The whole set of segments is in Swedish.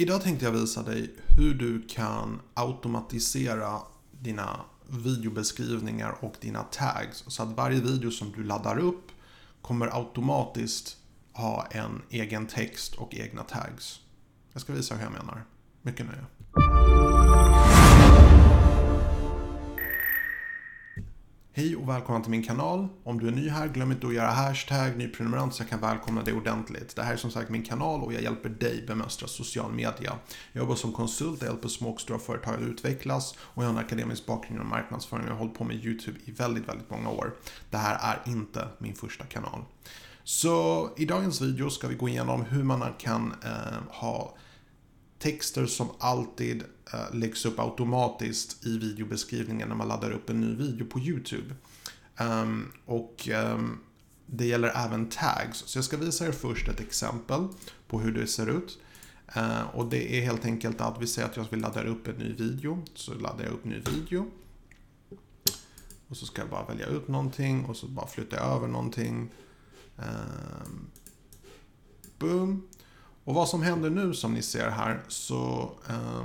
Idag tänkte jag visa dig hur du kan automatisera dina videobeskrivningar och dina tags. Så att varje video som du laddar upp kommer automatiskt ha en egen text och egna tags. Jag ska visa hur jag menar. Mycket nöje. Hej och välkommen till min kanal. Om du är ny här, glöm inte att göra hashtag nyprenumerant så jag kan välkomna dig ordentligt. Det här är som sagt min kanal och jag hjälper dig bemästra social media. Jag jobbar som konsult, jag hjälper små och stora företag att utvecklas och jag har en akademisk bakgrund inom marknadsföring och jag har hållit på med YouTube i väldigt, väldigt många år. Det här är inte min första kanal. Så i dagens video ska vi gå igenom hur man kan eh, ha texter som alltid eh, läggs upp automatiskt i videobeskrivningen när man laddar upp en ny video på YouTube. Um, och um, det gäller även tags. Så jag ska visa er först ett exempel på hur det ser ut. Uh, och det är helt enkelt att vi säger att jag vill ladda upp en ny video. Så laddar jag upp en ny video. Och så ska jag bara välja ut någonting och så bara flytta över någonting. Um, boom. Och vad som händer nu som ni ser här så eh,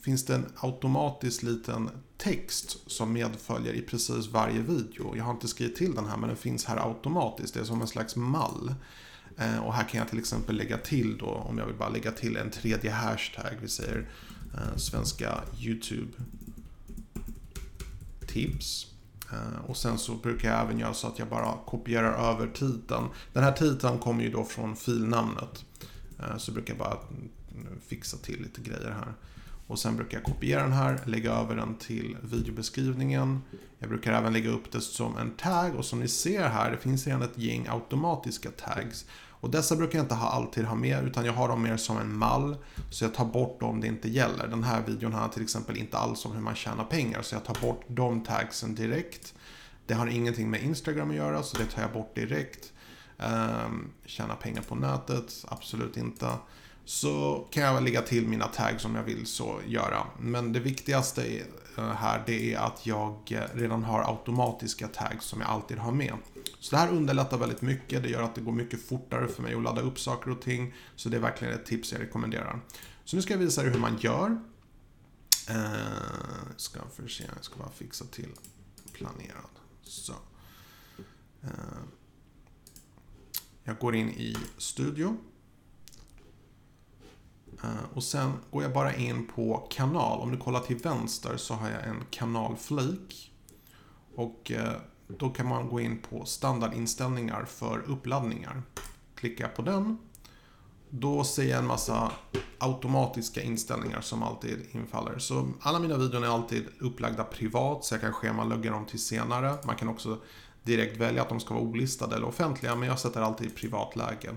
finns det en automatisk liten text som medföljer i precis varje video. Jag har inte skrivit till den här men den finns här automatiskt. Det är som en slags mall. Eh, och här kan jag till exempel lägga till då om jag vill bara lägga till en tredje hashtag. Vi säger eh, svenska YouTube tips. Eh, och sen så brukar jag även göra så att jag bara kopierar över titeln. Den här titeln kommer ju då från filnamnet. Eh, så brukar jag bara fixa till lite grejer här. Och sen brukar jag kopiera den här, lägga över den till videobeskrivningen. Jag brukar även lägga upp det som en tag och som ni ser här, det finns redan ett gäng automatiska tags. Och dessa brukar jag inte ha, alltid ha med utan jag har dem mer som en mall. Så jag tar bort dem om det inte gäller. Den här videon handlar till exempel inte alls om hur man tjänar pengar så jag tar bort de tagsen direkt. Det har ingenting med Instagram att göra så det tar jag bort direkt. Um, tjäna pengar på nätet, absolut inte. Så kan jag lägga till mina tags om jag vill så göra. Men det viktigaste eh, här det är att jag eh, redan har automatiska tags som jag alltid har med. Så det här underlättar väldigt mycket. Det gör att det går mycket fortare för mig att ladda upp saker och ting. Så det är verkligen ett tips jag rekommenderar. Så nu ska jag visa er hur man gör. Eh, ska för se, jag ska bara fixa till planerad. Så. Eh, jag går in i studio. Eh, och sen går jag bara in på kanal. Om du kollar till vänster så har jag en kanalflik. Och eh, då kan man gå in på standardinställningar för uppladdningar. Klicka på den. Då ser jag en massa automatiska inställningar som alltid infaller. Så alla mina videor är alltid upplagda privat så jag kan schemalägga dem till senare. Man kan också direkt välja att de ska vara olistade eller offentliga men jag sätter alltid i privatläge.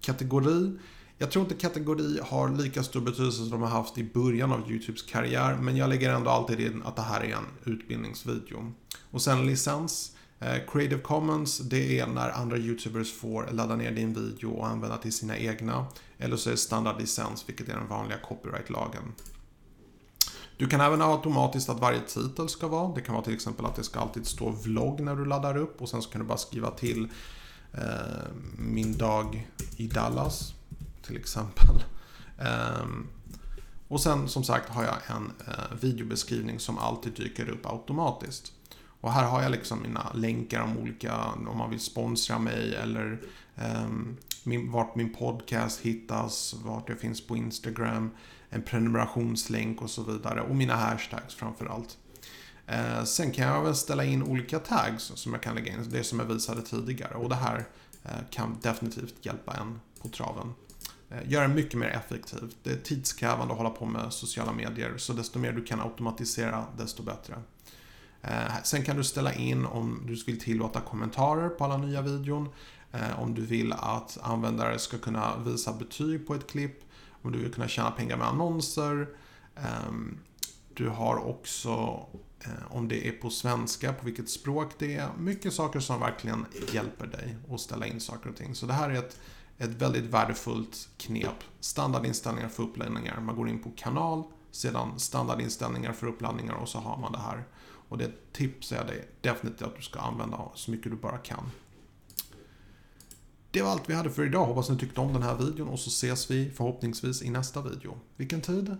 Kategori. Jag tror inte kategori har lika stor betydelse som de har haft i början av YouTubes karriär men jag lägger ändå alltid in att det här är en utbildningsvideo. Och sen licens. Eh, Creative Commons, det är när andra YouTubers får ladda ner din video och använda till sina egna. Eller så är det standardlicens, vilket är den vanliga copyrightlagen. Du kan även ha automatiskt att varje titel ska vara. Det kan vara till exempel att det ska alltid stå vlogg när du laddar upp och sen så kan du bara skriva till eh, min dag i Dallas till exempel. Eh, och sen som sagt har jag en eh, videobeskrivning som alltid dyker upp automatiskt. Och här har jag liksom mina länkar om olika, om man vill sponsra mig eller um, min, vart min podcast hittas, vart jag finns på Instagram, en prenumerationslänk och så vidare. Och mina hashtags framförallt. Eh, sen kan jag även ställa in olika tags som jag kan lägga in, det som jag visade tidigare. Och det här eh, kan definitivt hjälpa en på traven. Eh, gör göra det mycket mer effektivt. Det är tidskrävande att hålla på med sociala medier, så desto mer du kan automatisera, desto bättre. Eh, sen kan du ställa in om du vill tillåta kommentarer på alla nya videon. Eh, om du vill att användare ska kunna visa betyg på ett klipp. Om du vill kunna tjäna pengar med annonser. Ehm, du har också eh, om det är på svenska, på vilket språk det är. Mycket saker som verkligen hjälper dig att ställa in saker och ting. Så det här är ett, ett väldigt värdefullt knep. Standardinställningar för uppladdningar. Man går in på kanal, sedan standardinställningar för uppladdningar och så har man det här. Och det tipsar jag dig definitivt att du ska använda så mycket du bara kan. det var allt vi hade för idag. Hoppas ni tyckte om den här videon och så ses vi förhoppningsvis i nästa video. Vilken tid?